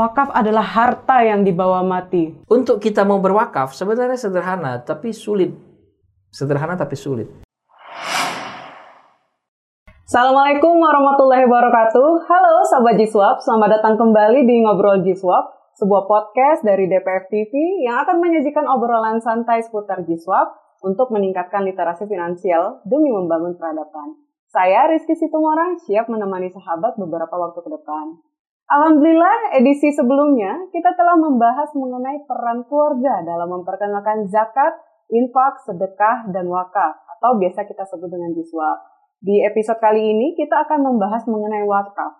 Wakaf adalah harta yang dibawa mati. Untuk kita mau berwakaf sebenarnya sederhana tapi sulit. Sederhana tapi sulit. Assalamualaikum warahmatullahi wabarakatuh. Halo sahabat Jiswap, selamat datang kembali di Ngobrol Jiswap, sebuah podcast dari DPF TV yang akan menyajikan obrolan santai seputar Jiswap untuk meningkatkan literasi finansial demi membangun peradaban. Saya Rizky Situmorang siap menemani sahabat beberapa waktu ke depan. Alhamdulillah, edisi sebelumnya kita telah membahas mengenai peran keluarga dalam memperkenalkan zakat, infak, sedekah, dan wakaf, atau biasa kita sebut dengan jiswa. Di episode kali ini kita akan membahas mengenai wakaf.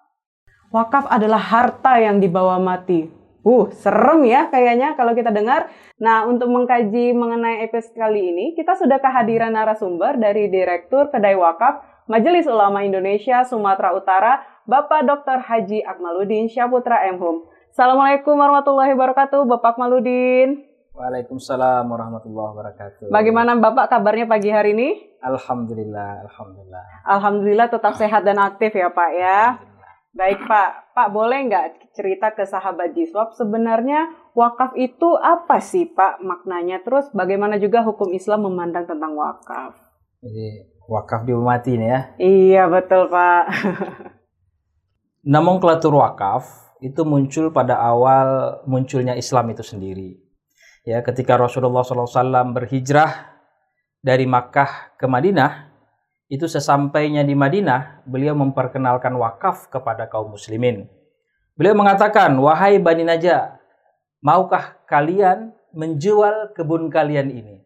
Wakaf adalah harta yang dibawa mati. Uh, serem ya kayaknya kalau kita dengar. Nah, untuk mengkaji mengenai episode kali ini, kita sudah kehadiran narasumber dari Direktur Kedai Wakaf Majelis Ulama Indonesia Sumatera Utara, Bapak Dr. Haji Akmaludin Syaputra Hum. Assalamualaikum warahmatullahi wabarakatuh, Bapak Akmaludin. Waalaikumsalam warahmatullahi wabarakatuh. Bagaimana Bapak kabarnya pagi hari ini? Alhamdulillah, alhamdulillah. Alhamdulillah tetap sehat dan aktif ya Pak ya. Baik Pak, Pak boleh nggak cerita ke sahabat Jiswab sebenarnya wakaf itu apa sih Pak maknanya? Terus bagaimana juga hukum Islam memandang tentang wakaf? Jadi wakaf di mati ini ya? Iya betul Pak. nomenklatur wakaf itu muncul pada awal munculnya Islam itu sendiri. Ya, ketika Rasulullah SAW berhijrah dari Makkah ke Madinah, itu sesampainya di Madinah, beliau memperkenalkan wakaf kepada kaum muslimin. Beliau mengatakan, "Wahai Bani Najah, maukah kalian menjual kebun kalian ini?"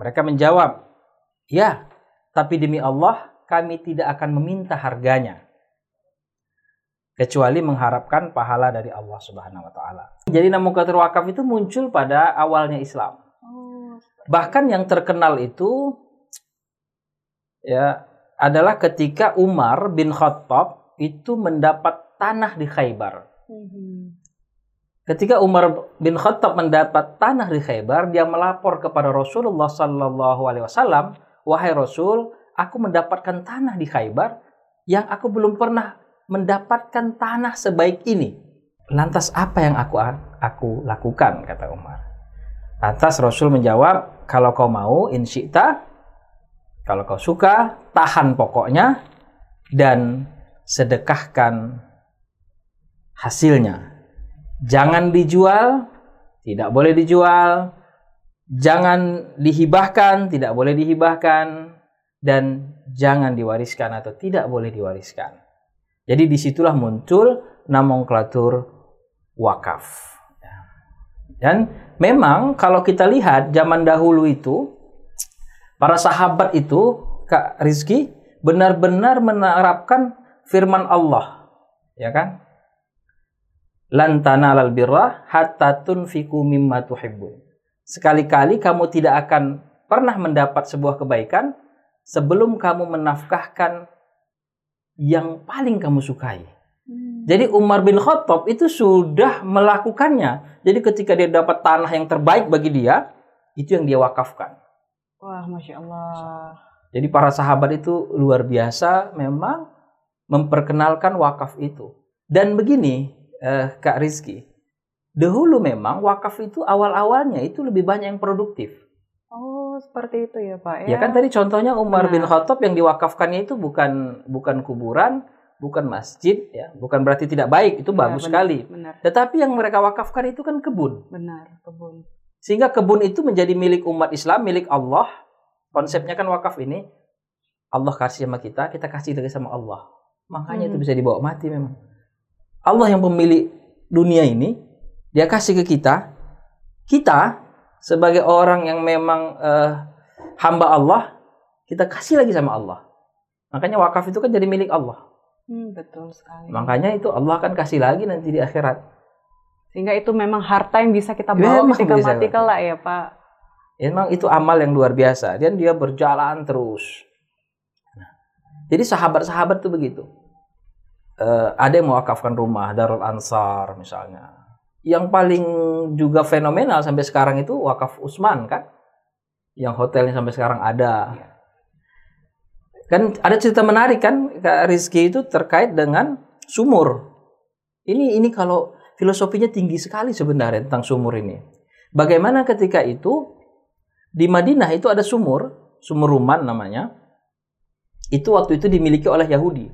Mereka menjawab, "Ya, tapi demi Allah, kami tidak akan meminta harganya." Kecuali mengharapkan pahala dari Allah Subhanahu wa taala. Jadi nomenklatur wakaf itu muncul pada awalnya Islam. Oh, Bahkan yang terkenal itu ya adalah ketika Umar bin Khattab itu mendapat tanah di Khaybar. Mhm. Ketika Umar bin Khattab mendapat tanah di Khaybar, dia melapor kepada Rasulullah Sallallahu Alaihi Wasallam, wahai Rasul, aku mendapatkan tanah di Khaybar yang aku belum pernah mendapatkan tanah sebaik ini. Lantas apa yang aku aku lakukan kata Umar. Lantas Rasul menjawab, kalau kau mau insyita, kalau kau suka, tahan pokoknya dan sedekahkan hasilnya. Jangan dijual, tidak boleh dijual. Jangan dihibahkan, tidak boleh dihibahkan dan jangan diwariskan atau tidak boleh diwariskan. Jadi di situlah muncul nomenklatur wakaf. Dan memang kalau kita lihat zaman dahulu itu, para sahabat itu, Kak Rizky, benar-benar menerapkan firman Allah. Ya kan? Lantana lal birra hatta tunfiku mimma tuhibbun. Sekali-kali kamu tidak akan pernah mendapat sebuah kebaikan sebelum kamu menafkahkan yang paling kamu sukai. Hmm. Jadi Umar bin Khattab itu sudah melakukannya. Jadi ketika dia dapat tanah yang terbaik bagi dia, itu yang dia wakafkan. Wah, masya Allah. Jadi para sahabat itu luar biasa, memang memperkenalkan wakaf itu. Dan begini, eh, Kak Rizky, dahulu memang wakaf itu awal-awalnya itu lebih banyak yang produktif. Oh, seperti itu ya, Pak. Ya, ya kan tadi contohnya Umar bin Khattab yang diwakafkannya itu bukan bukan kuburan, bukan masjid, ya, bukan berarti tidak baik, itu ya, bagus benar, sekali. Benar. Tetapi yang mereka wakafkan itu kan kebun. Benar, kebun. Sehingga kebun itu menjadi milik umat Islam, milik Allah. Konsepnya kan wakaf ini Allah kasih sama kita, kita kasih lagi sama Allah. Makanya hmm. itu bisa dibawa mati memang. Allah yang pemilik dunia ini, dia kasih ke kita, kita sebagai orang yang memang uh, hamba Allah, kita kasih lagi sama Allah. Makanya wakaf itu kan jadi milik Allah. Hmm, betul sekali. Makanya itu Allah akan kasih lagi nanti di akhirat. Sehingga itu memang harta yang bisa kita bawa ya, ketika mati kelak ya Pak. Ya, memang itu amal yang luar biasa. Dan dia berjalan terus. Nah, jadi sahabat-sahabat tuh begitu. Uh, ada yang mewakafkan rumah Darul Ansar misalnya yang paling juga fenomenal sampai sekarang itu wakaf Usman kan yang hotelnya sampai sekarang ada iya. kan ada cerita menarik kan Kak Rizky itu terkait dengan sumur Ini ini kalau filosofinya tinggi sekali sebenarnya tentang sumur ini. Bagaimana ketika itu di Madinah itu ada sumur, sumur Ruman namanya. Itu waktu itu dimiliki oleh Yahudi.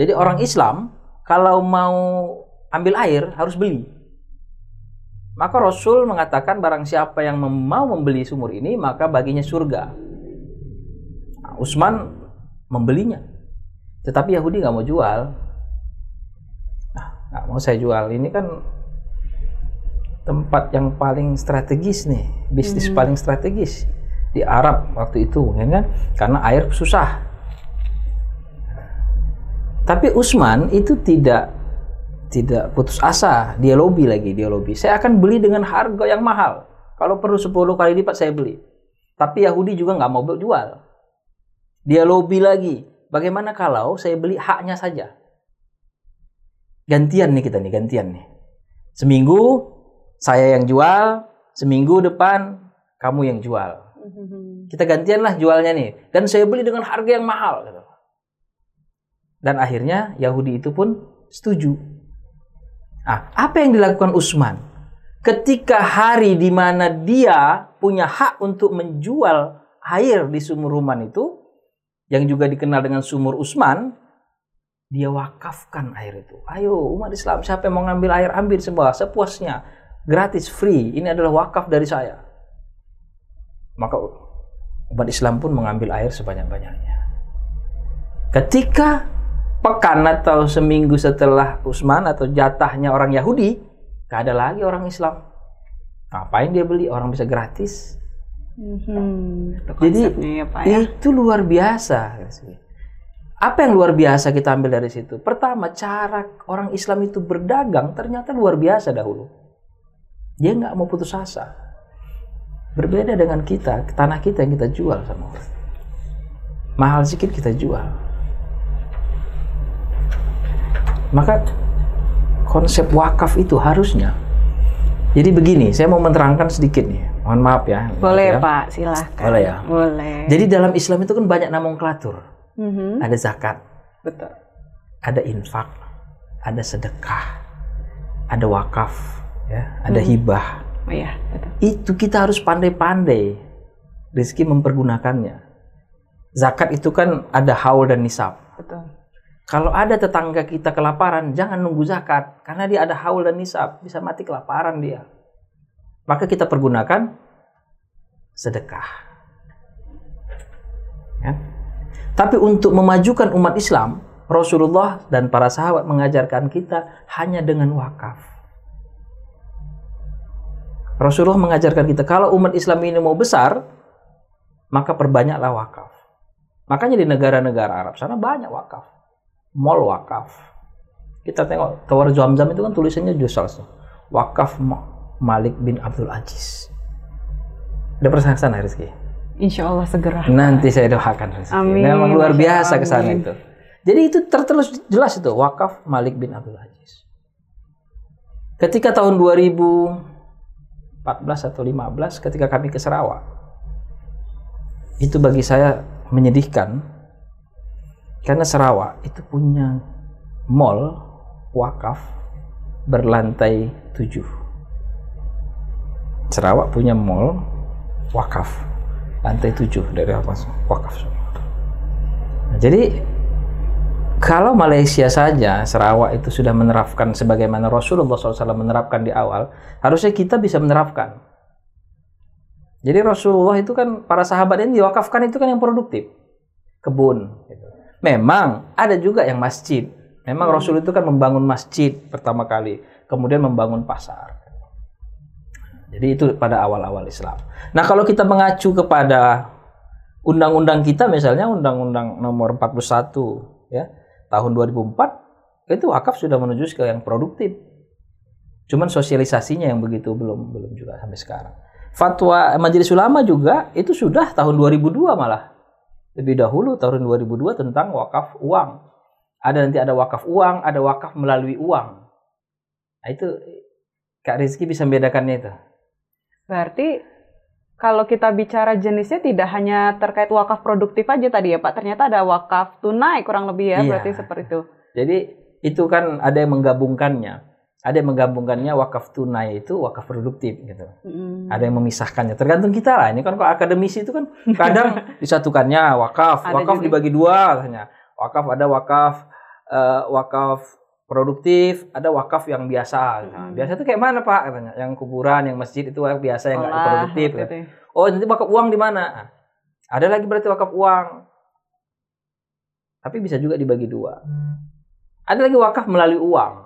Jadi orang Islam kalau mau ambil air harus beli. Maka Rasul mengatakan barang siapa yang mau membeli sumur ini maka baginya surga. Nah, Utsman membelinya. Tetapi Yahudi nggak mau jual. Nah, nggak mau saya jual. Ini kan tempat yang paling strategis nih, bisnis Hmm. paling strategis di Arab waktu itu, ya kan? Karena air susah. Tapi Utsman itu tidak tidak putus asa, dia lobby lagi, dia lobby. Saya akan beli dengan harga yang mahal. Kalau perlu 10 kali lipat saya beli. Tapi Yahudi juga nggak mau jual. Dia lobby lagi. Bagaimana kalau saya beli haknya saja? Gantian nih kita nih, gantian nih. Seminggu saya yang jual, seminggu depan kamu yang jual. Kita gantian lah jualnya nih. Dan saya beli dengan harga yang mahal. gitu. Dan akhirnya Yahudi itu pun setuju. Ah, apa yang dilakukan Utsman? Ketika hari di mana dia punya hak untuk menjual air di sumur Ruman itu, yang juga dikenal dengan sumur Utsman, dia wakafkan air itu. Ayo umat Islam, siapa yang mau ngambil air, ambil semua, sepuasnya. Gratis, free. Ini adalah wakaf dari saya. Maka umat Islam pun mengambil air sebanyak-banyaknya. Ketika pekan atau seminggu setelah Utsman atau jatahnya orang Yahudi, gak ada lagi orang Islam. Ngapain dia beli? Orang bisa gratis. Itu Jadi ya, Pak ya. itu luar biasa. Apa yang luar biasa kita ambil dari situ? Pertama, cara orang Islam itu berdagang ternyata luar biasa dahulu. Dia nggak mau putus asa. Berbeda dengan kita, tanah kita yang kita jual sama orang. Mahal sedikit kita jual. Maka konsep wakaf itu harusnya. Jadi begini, saya mau menerangkan sedikit nih. Mohon maaf ya. Boleh ya. Pak, silahkan. Boleh ya? Boleh. Jadi dalam Islam itu kan banyak nomenklatur. Mhm. Ada zakat, Betul. ada infak, ada sedekah, ada wakaf, ya, ada hibah. Oh iya, betul. Itu kita harus pandai-pandai rezeki mempergunakannya. Zakat itu kan ada haul dan nisab. Betul. Kalau ada tetangga kita kelaparan, jangan nunggu zakat karena dia ada haul dan nisab, bisa mati kelaparan dia. Maka kita pergunakan sedekah. Ya. Tapi untuk memajukan umat Islam, Rasulullah dan para sahabat mengajarkan kita hanya dengan wakaf. Rasulullah mengajarkan kita kalau umat Islam ini mau besar, maka perbanyaklah wakaf. Makanya di negara-negara Arab sana banyak wakaf. Mall wakaf. Kita tengok Tower Zamzam itu kan tulisannya Jusals. Wakaf Ma- Malik bin Abdul Aziz. Udah pernah ke sana Rizky? Insya Allah segera. Nanti saya doakan Rizky. Amin. Memang luar biasa ke sana itu. Jadi itu tertulis jelas itu wakaf Malik bin Abdul Aziz. Ketika tahun 2014 atau 15 ketika kami ke Sarawak. Itu bagi saya menyedihkan karena Sarawak itu punya mall wakaf berlantai 7. Sarawak punya mall wakaf lantai 7 dari apa wakaf. Nah, jadi kalau Malaysia saja Sarawak itu sudah menerapkan sebagaimana Rasulullah SAW menerapkan di awal, harusnya kita bisa menerapkan. Jadi Rasulullah itu kan para sahabat ini diwakafkan itu kan yang produktif, kebun. gitu. Memang ada juga yang masjid. Memang Rasul itu kan membangun masjid pertama kali, kemudian membangun pasar. Jadi itu pada awal-awal Islam. Nah kalau kita mengacu kepada undang-undang kita misalnya undang-undang nomor 41 ya tahun 2004 itu wakaf sudah menuju ke yang produktif. Cuman sosialisasinya yang begitu belum belum juga sampai sekarang. Fatwa Majelis Ulama juga itu sudah tahun 2002 malah. Lebih dahulu tahun 2002 tentang wakaf uang. Ada nanti ada wakaf uang, ada wakaf melalui uang. Nah itu Kak Rizky bisa membedakannya itu. Berarti kalau kita bicara jenisnya tidak hanya terkait wakaf produktif aja tadi ya Pak, ternyata ada wakaf tunai kurang lebih ya, Iya. berarti seperti itu. Jadi itu kan ada yang menggabungkannya. Ada yang menggabungkannya wakaf tunai itu wakaf produktif gitu. Mm. Ada yang memisahkannya. Tergantung kita lah. Ini kan kalau akademisi itu kan kadang disatukannya wakaf, Ada wakaf juga. dibagi dua katanya. Wakaf ada wakaf eh, wakaf produktif, ada wakaf yang biasa. Nah, Mm. Biasa itu kayak mana Pak katanya? Yang kuburan, yang masjid itu wakaf biasa yang nggak produktif. waktu ya. Oh nanti wakaf uang di mana? Ada lagi berarti wakaf uang. Tapi bisa juga dibagi dua. Ada lagi wakaf melalui uang.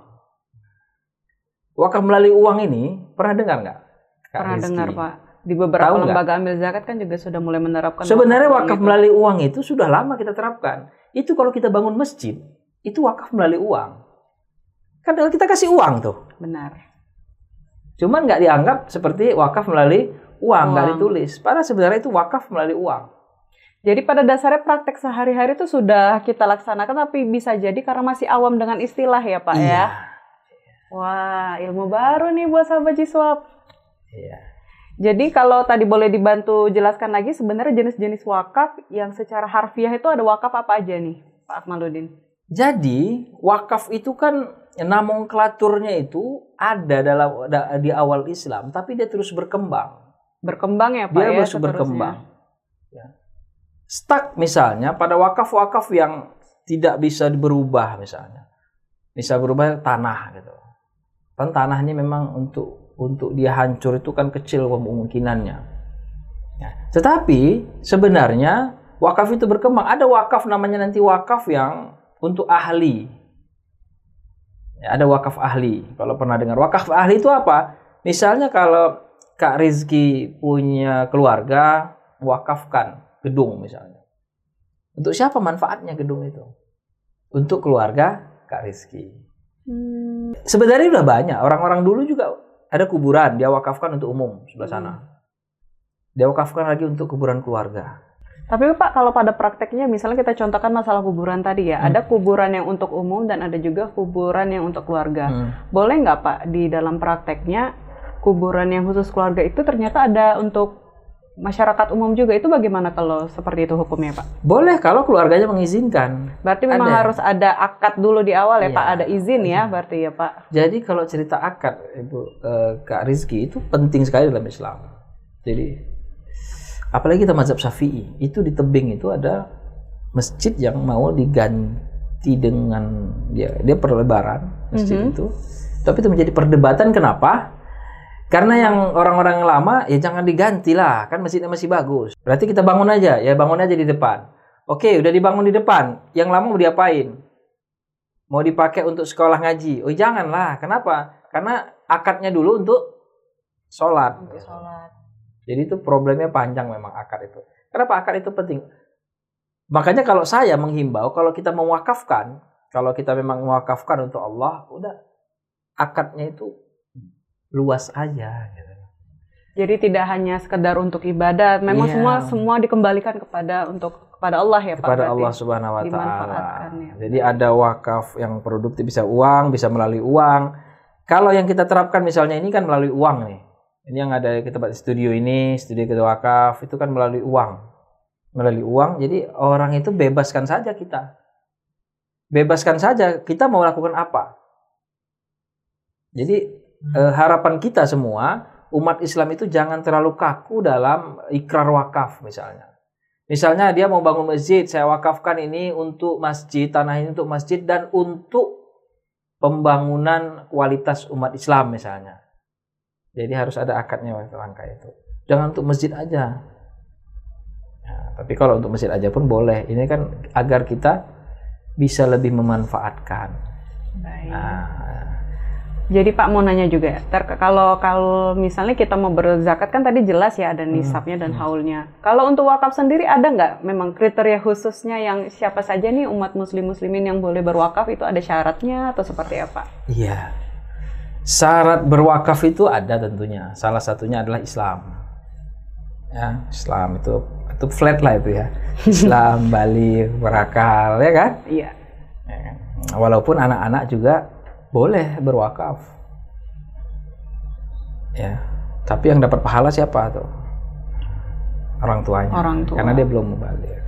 Wakaf melalui uang ini pernah dengar nggak? Pernah Rizky? dengar Pak. Di beberapa Tahu lembaga ambil zakat kan juga sudah mulai menerapkan. Sebenarnya wakaf itu. melalui uang itu sudah lama kita terapkan. Itu kalau kita bangun masjid, itu wakaf melalui uang. Kan kita kasih uang tuh. Benar. Cuman nggak dianggap seperti wakaf melalui uang, nggak ditulis. Padahal sebenarnya itu wakaf melalui uang. Jadi pada dasarnya praktek sehari-hari itu sudah kita laksanakan tapi bisa jadi karena masih awam dengan istilah ya Pak Iya. ya. Wah, ilmu baru nih buat sahabat Jiswap. Iya. Jadi kalau tadi boleh dibantu jelaskan lagi sebenarnya jenis-jenis wakaf yang secara harfiah itu ada wakaf apa aja nih Pak Akmaluddin? Jadi wakaf itu kan nomenklaturnya itu ada dalam da- di awal Islam, tapi dia terus berkembang. Berkembang ya Pak Dia ya terus seterusnya. berkembang. Ya. Stuck misalnya pada wakaf-wakaf yang tidak bisa berubah misalnya, bisa berubah tanah gitu. Kan tanahnya memang untuk untuk dia hancur itu kan kecil kemungkinannya. Ya. Tetapi sebenarnya wakaf itu berkembang. Ada wakaf namanya nanti wakaf yang untuk ahli. Ya, ada wakaf ahli. Kalau pernah dengar wakaf ahli itu apa? Misalnya kalau Kak Rizky punya keluarga, wakafkan gedung misalnya. Untuk siapa manfaatnya gedung itu? Untuk keluarga Kak Rizky. Hmm, Sebenarnya udah banyak. Orang-orang dulu juga ada kuburan, dia wakafkan untuk umum sebelah sana. Dia wakafkan lagi untuk kuburan keluarga. Tapi Pak kalau pada prakteknya misalnya kita contohkan masalah kuburan tadi ya, Hmm. ada kuburan yang untuk umum dan ada juga kuburan yang untuk keluarga. Hmm. Boleh nggak Pak di dalam prakteknya kuburan yang khusus keluarga itu ternyata ada untuk masyarakat umum juga itu bagaimana kalau seperti itu hukumnya Pak? Boleh kalau keluarganya mengizinkan. Berarti memang Ada. harus ada akad dulu di awal ya Iya. Pak, ada izin ya berarti ya Pak. Jadi kalau cerita akad Ibu eh, Kak Rizky itu penting sekali dalam Islam. Jadi apalagi kita mazhab Syafi'i, itu di tebing itu ada masjid yang mau diganti dengan dia dia perlebaran masjid Mhm. itu. Tapi itu menjadi perdebatan kenapa? Karena yang orang-orang lama ya jangan diganti lah, kan masjidnya masih bagus. Berarti kita bangun aja, ya bangun aja di depan. Oke, udah dibangun di depan. Yang lama mau diapain? Mau dipakai untuk sekolah ngaji? Oh janganlah. Kenapa? Karena akadnya dulu untuk sholat. sholat. Jadi itu problemnya panjang memang akad itu. Kenapa akad itu penting? Makanya kalau saya menghimbau, kalau kita mewakafkan, kalau kita memang mewakafkan untuk Allah, udah akadnya itu luas aja. Gitu. Jadi tidak hanya sekedar untuk ibadah, memang Iya. semua semua dikembalikan kepada untuk kepada Allah ya Pak. Kepada berarti. Allah Subhanahu Wa Taala. Ya. Jadi ada wakaf yang produktif bisa uang, bisa melalui uang. Kalau yang kita terapkan misalnya ini kan melalui uang nih. Ini yang ada kita buat di studio ini, studio kita wakaf itu kan melalui uang. Melalui uang, jadi orang itu bebaskan saja kita. Bebaskan saja kita mau lakukan apa. Jadi eh, harapan kita semua umat Islam itu jangan terlalu kaku dalam ikrar wakaf misalnya. Misalnya dia mau bangun masjid, saya wakafkan ini untuk masjid, tanah ini untuk masjid dan untuk pembangunan kualitas umat Islam misalnya. Jadi harus ada akadnya waktu langkah itu. Jangan untuk masjid aja. Ya, tapi kalau untuk masjid aja pun boleh. Ini kan agar kita bisa lebih memanfaatkan. Baik. Nah, Jadi Pak mau nanya juga, ter- kalau kalau misalnya kita mau berzakat kan tadi jelas ya ada nisabnya dan haulnya. Kalau untuk wakaf sendiri ada nggak memang kriteria khususnya yang siapa saja nih umat muslim muslimin yang boleh berwakaf itu ada syaratnya atau seperti apa? Iya. Syarat berwakaf itu ada tentunya. Salah satunya adalah Islam. Ya, Islam itu itu flat lah itu ya. Islam, Bali, berakal, ya kan? Iya. Ya kan? Walaupun anak-anak juga boleh berwakaf. Ya. Tapi yang dapat pahala siapa tuh? Orang tuanya. Orang tua. Karena dia belum mubalik. Ya.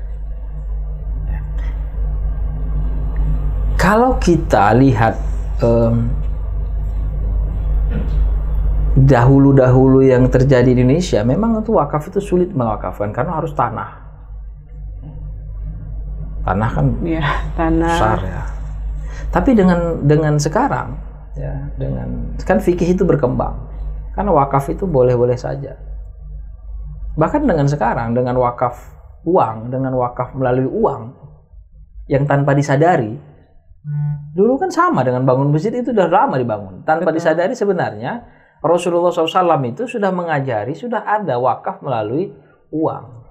kalau kita lihat em, dahulu-dahulu yang terjadi di Indonesia, memang itu wakaf itu sulit mewakafkan karena harus tanah. Tanah kan Iya, tanah. besar ya. Tapi dengan dengan sekarang ya dengan kan fikih itu berkembang. Karena wakaf itu boleh-boleh saja. Bahkan dengan sekarang dengan wakaf uang, dengan wakaf melalui uang yang tanpa disadari dulu kan sama dengan bangun masjid itu sudah lama dibangun. Tanpa Betul. disadari sebenarnya Rasulullah SAW itu sudah mengajari sudah ada wakaf melalui uang.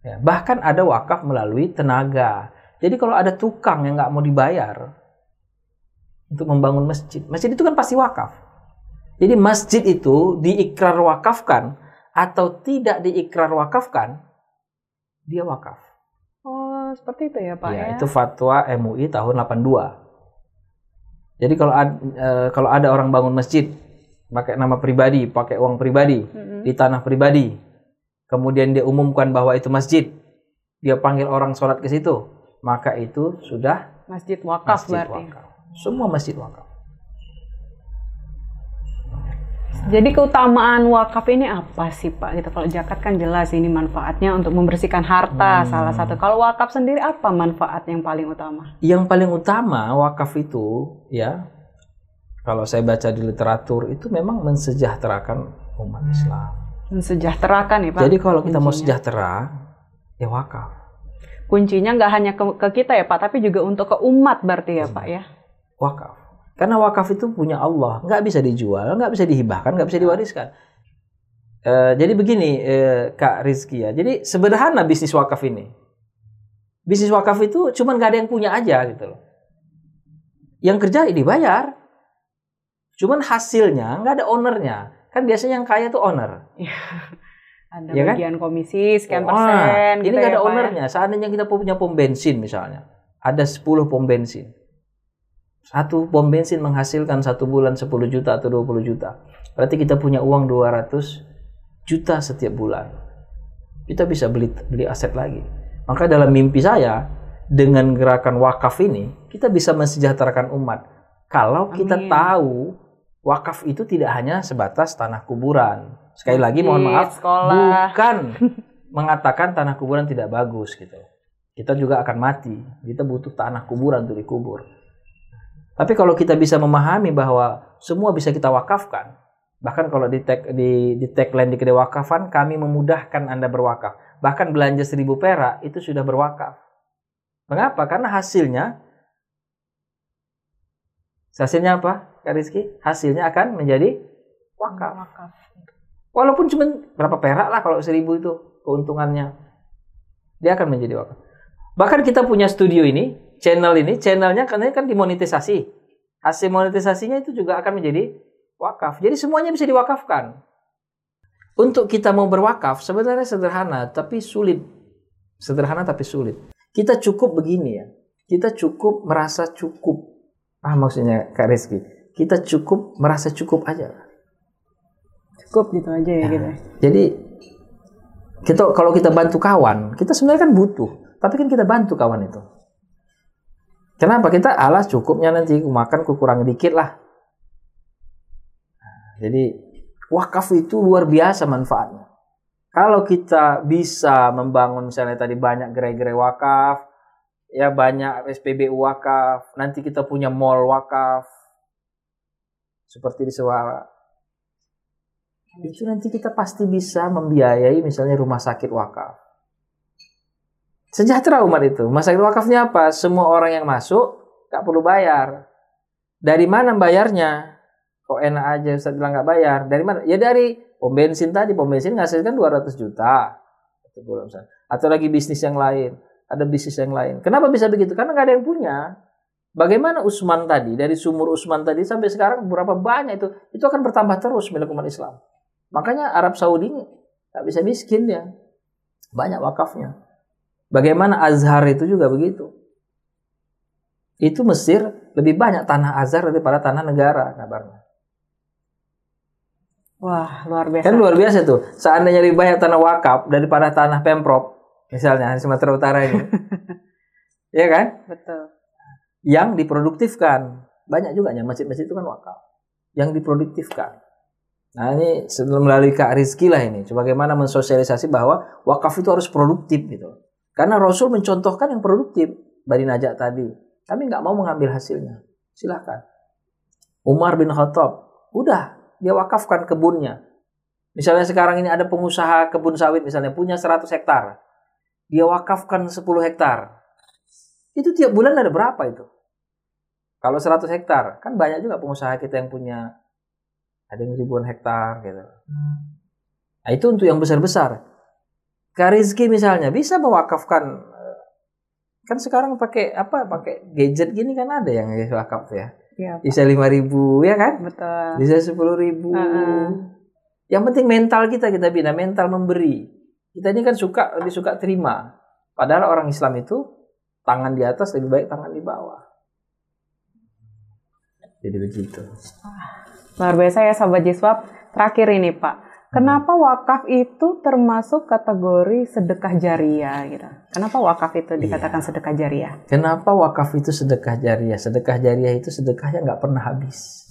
Ya, bahkan ada wakaf melalui tenaga. Jadi kalau ada tukang yang nggak mau dibayar untuk membangun masjid, masjid itu kan pasti wakaf. Jadi masjid itu diikrar wakafkan atau tidak diikrar wakafkan, dia wakaf. Oh, seperti itu ya, Pak Ya, ya. itu fatwa MUI tahun 82. Jadi kalau ad- eh, kalau ada orang bangun masjid pakai nama pribadi, pakai uang pribadi Mm-mm. di tanah pribadi, kemudian dia umumkan bahwa itu masjid, dia panggil orang sholat ke situ, maka itu sudah Masjid wakaf masjid berarti. wakaf. Semua masjid wakaf. Jadi keutamaan wakaf ini apa sih Pak? Gitu kalau zakat kan jelas ini manfaatnya untuk membersihkan harta Hmm. salah satu. Kalau wakaf sendiri apa manfaat yang paling utama? Yang paling utama wakaf itu ya kalau saya baca di literatur itu memang mensejahterakan umat Islam. Mensejahterakan ya Pak. Jadi kalau kita mau kuncinya. sejahtera ya wakaf. Kuncinya nggak hanya ke, ke kita ya Pak, tapi juga untuk ke umat berarti ya Pak ya. Wakaf. Karena wakaf itu punya Allah, nggak bisa dijual, nggak bisa dihibahkan, nggak bisa diwariskan. Eh, jadi begini, eh, Kak Rizky ya. Jadi sederhana bisnis wakaf ini. Bisnis wakaf itu cuman nggak ada yang punya aja gitu loh. Yang kerja ya dibayar. Cuman hasilnya nggak ada ownernya. Kan biasanya yang kaya itu owner. Ada Iya kan? bagian komisi sekian Wah, persen. ini gitu nggak ya, ada ya. ownernya. Seandainya kita punya pom bensin misalnya, ada 10 pom bensin. Satu pom bensin menghasilkan satu bulan 10 juta atau 20 juta. Berarti kita punya uang 200 juta setiap bulan. Kita bisa beli beli aset lagi. Maka dalam mimpi saya dengan gerakan wakaf ini kita bisa mensejahterakan umat. Kalau kita Amin. tahu wakaf itu tidak hanya sebatas tanah kuburan. Sekali lagi mohon maaf sekolah. bukan mengatakan tanah kuburan tidak bagus gitu. Kita juga akan mati. Kita butuh tanah kuburan untuk dikubur. Tapi kalau kita bisa memahami bahwa semua bisa kita wakafkan, bahkan kalau di tag di di tagline di kedai wakafan kami memudahkan Anda berwakaf. Bahkan belanja seribu perak itu sudah berwakaf. Mengapa? Karena hasilnya hasilnya apa, Kak Rizky? Hasilnya akan menjadi wakaf. Wakaf. Walaupun cuma berapa perak lah kalau seribu itu keuntungannya. Dia akan menjadi wakaf. Bahkan kita punya studio ini, channel ini, channelnya kan kan dimonetisasi. Hasil monetisasinya itu juga akan menjadi wakaf. Jadi semuanya bisa diwakafkan. Untuk kita mau berwakaf sebenarnya sederhana tapi sulit. Sederhana tapi sulit. Kita cukup begini ya. Kita cukup merasa cukup. Ah maksudnya Kak Rizky. Kita cukup merasa cukup aja. Cukup gitu aja ya, Ya. gitu. Jadi kita kalau kita bantu kawan, kita sebenarnya kan butuh, tapi kan kita bantu kawan itu. Kenapa? Kita alas cukupnya nanti makan ku kurang dikit lah. Nah, Jadi wakaf itu luar biasa manfaatnya. Kalau kita bisa membangun misalnya tadi banyak gerai-gerai wakaf, ya banyak SPBU wakaf, nanti kita punya mall wakaf, seperti di Sewara itu nanti kita pasti bisa membiayai misalnya rumah sakit wakaf. Sejahtera umat itu. Sakit wakafnya apa? Semua orang yang masuk nggak perlu bayar. Dari mana bayarnya? Kok enak aja Ustaz bilang nggak bayar. Dari mana? Ya dari pom bensin tadi. Pom bensin ngasilkan 200 juta. Atau lagi bisnis yang lain. Ada bisnis yang lain. Kenapa bisa begitu? Karena nggak ada yang punya. Bagaimana Usman tadi, dari sumur Usman tadi sampai sekarang berapa banyak itu? Itu akan bertambah terus milik umat Islam. Makanya Arab Saudi nggak bisa miskin ya. Banyak wakafnya. Bagaimana Azhar itu juga begitu. Itu Mesir lebih banyak tanah Azhar daripada tanah negara kabarnya. Wah, luar biasa. Kan luar biasa tuh. Seandainya lebih banyak tanah wakaf daripada tanah Pemprov, misalnya di Sumatera Utara ini. Iya kan? Betul. yang diproduktifkan. Banyak juga ya masjid-masjid itu kan wakaf. Yang diproduktifkan. Nah ini melalui Kak Rizky lah ini. Bagaimana mensosialisasi bahwa wakaf itu harus produktif gitu. Karena Rasul mencontohkan yang produktif. Bari Najak tadi. Kami nggak mau mengambil hasilnya. Silahkan. Umar bin Khattab. Udah. Dia wakafkan kebunnya. Misalnya sekarang ini ada pengusaha kebun sawit misalnya. Punya 100 hektar. Dia wakafkan 10 hektar. Itu tiap bulan ada berapa itu? Kalau 100 hektar, kan banyak juga pengusaha kita yang punya ada yang ribuan hektar gitu. Nah, itu untuk yang besar-besar. Karizki misalnya bisa mewakafkan eh, kan sekarang pakai apa pakai gadget gini kan ada yang wakaf ya. ya bisa lima ribu ya kan? Betul. Bisa sepuluh ribu. Uh -uh. Yang penting mental kita kita bina mental memberi. Kita ini kan suka lebih suka terima. Padahal orang Islam itu tangan di atas lebih baik tangan di bawah. Jadi begitu. Luar biasa ya sahabat Jiswab. Terakhir ini Pak. Kenapa wakaf itu termasuk kategori sedekah jariah gitu? Kenapa wakaf itu dikatakan iya. sedekah jariah? Kenapa wakaf itu sedekah jariah? Sedekah jariah itu sedekahnya nggak pernah habis.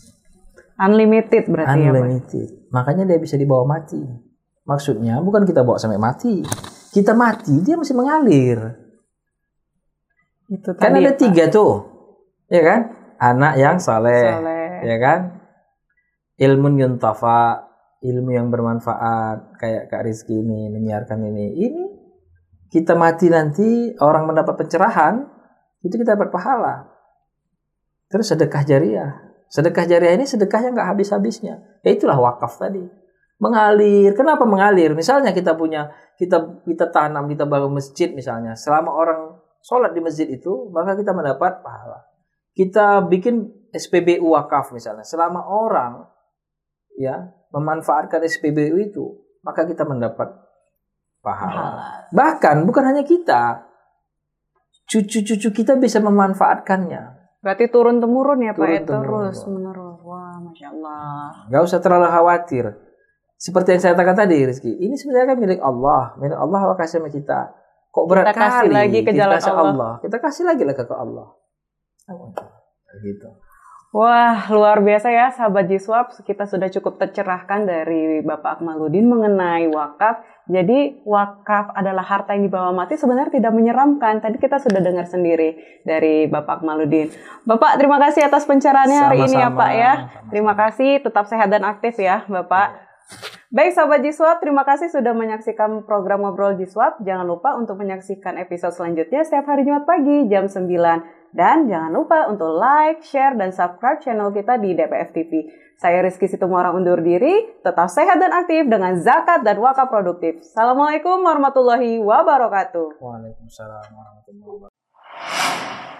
Unlimited berarti Unlimited. ya Unlimited. Makanya dia bisa dibawa mati. Maksudnya bukan kita bawa sampai mati. Kita mati, dia masih mengalir. Itu kan ada tiga tuh. Ya kan? Anak yang saleh. Ya kan? ilmu yuntafa, ilmu yang bermanfaat kayak Kak Rizky ini menyiarkan ini. Ini kita mati nanti orang mendapat pencerahan, itu kita dapat pahala. Terus sedekah jariah. Sedekah jariah ini sedekah yang nggak habis-habisnya. Ya itulah wakaf tadi. Mengalir. Kenapa mengalir? Misalnya kita punya kita kita tanam, kita bangun masjid misalnya. Selama orang sholat di masjid itu, maka kita mendapat pahala. Kita bikin SPBU wakaf misalnya. Selama orang ya memanfaatkan SPBU itu, maka kita mendapat pahala. Bahkan bukan hanya kita, cucu-cucu kita bisa memanfaatkannya. Berarti turun temurun ya Pak ya terus menerus. Wah, masya Allah. Gak usah terlalu khawatir. Seperti yang saya katakan tadi, Rizky, ini sebenarnya kan milik Allah, milik Allah Allah kasih sama kita. Kok berat kita kasih kali lagi ke jalan Allah. Allah. Kita kasih lagi lah ke Allah. Gitu. Wah, luar biasa ya sahabat Jiswap. Kita sudah cukup tercerahkan dari Bapak Akmaludin mengenai wakaf. Jadi wakaf adalah harta yang dibawa mati sebenarnya tidak menyeramkan. Tadi kita sudah dengar sendiri dari Bapak Akmaludin. Bapak, terima kasih atas pencerahannya hari ini ya Pak ya. Terima kasih, tetap sehat dan aktif ya Bapak. Baik sahabat Jiswap, terima kasih sudah menyaksikan program Ngobrol Jiswap. Jangan lupa untuk menyaksikan episode selanjutnya setiap hari Jumat pagi jam 9 dan jangan lupa untuk like, share, dan subscribe channel kita di DPF TV. Saya Rizky Situmorang undur diri, tetap sehat dan aktif dengan zakat dan wakaf produktif. Assalamualaikum warahmatullahi wabarakatuh. Waalaikumsalam warahmatullahi wabarakatuh.